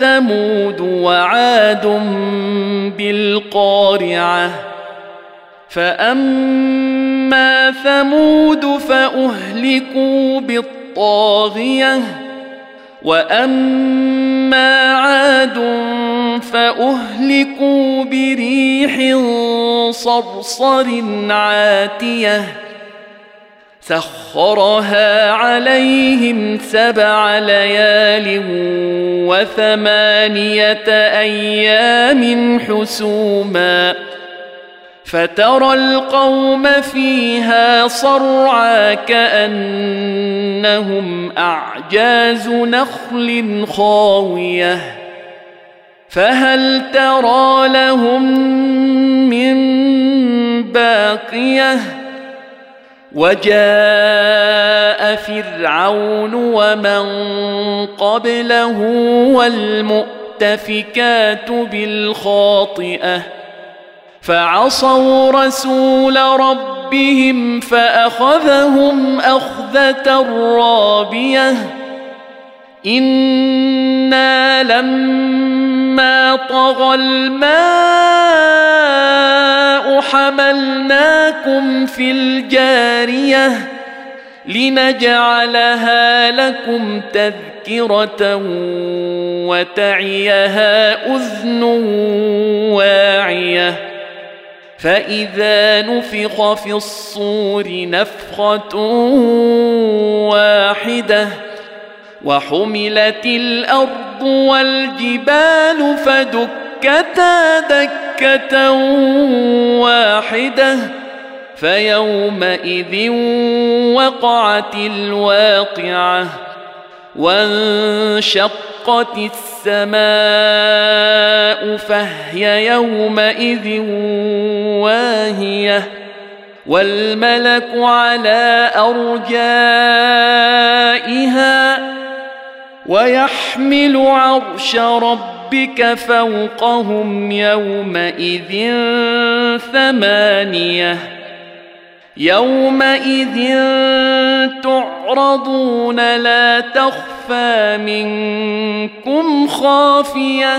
ثمود وعاد بالقارعة. فأما ثمود فأهلكوا بالطاغية وأما عاد فأهلكوا بريح صرصر عاتية. سخرها عليهم سبع ليال وثمانية أيام حسوما فترى القوم فيها صرعى كأنهم أعجاز نخل خاوية فهل ترى لهم من باقية وجاء فرعون ومن قبله والمؤتفكات بالخاطئة فعصوا رسول ربهم فأخذهم أخذة رابية إنا لما طغى الماء حملناكم في الجارية لنجعلها لكم تذكرة وتعيها أذن واعية. فإذا نفخ في الصور نفخة واحدة وحملت الأرض والجبال فدكتا دكه واحدة فيومئذ وقعت الواقعه وانشقت السماء فهي يومئذ واهيه والملك على ارجائها ويحمل عرش ربك فوقهم يومئذ ثمانية يومئذ تعرضون لا تخفى منكم خافية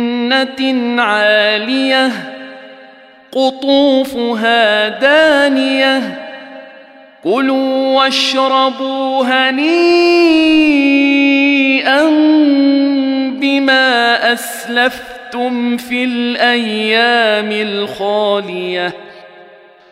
جنة عالية قطوفها دانية. كلوا واشربوا هنيئا بما أسلفتم في الأيام الخالية.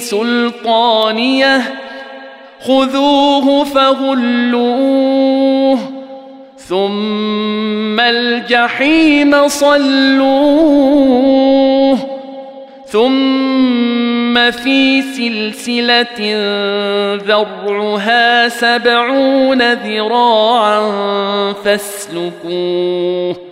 سلطانية خذوه فغلوه ثم الجحيم صلوه ثم في سلسلة ذرعها سبعون ذراعا فاسلكوه.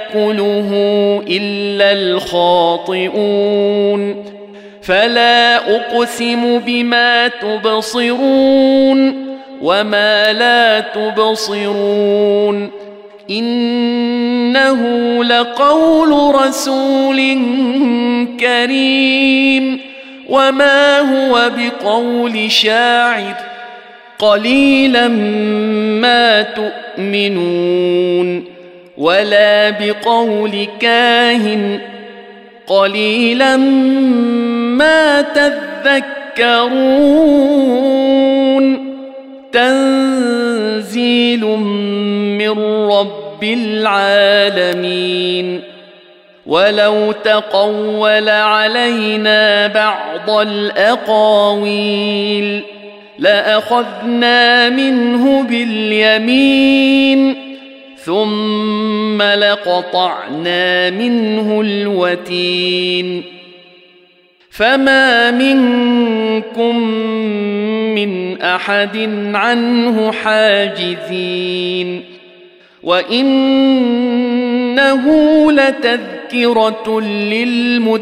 يأكله إلا الخاطئون فلا أقسم بما تبصرون وما لا تبصرون إنه لقول رسول كريم وما هو بقول شاعر قليلا ما تؤمنون ولا بقول كاهن. قليلا ما تذكرون. تنزيل من رب العالمين. ولو تقول علينا بعض الأقاويل لأخذنا منه باليمين. ثم لقطعنا منه الوتين فما منكم من احد عنه حاجزين وانه لتذكره للمتقين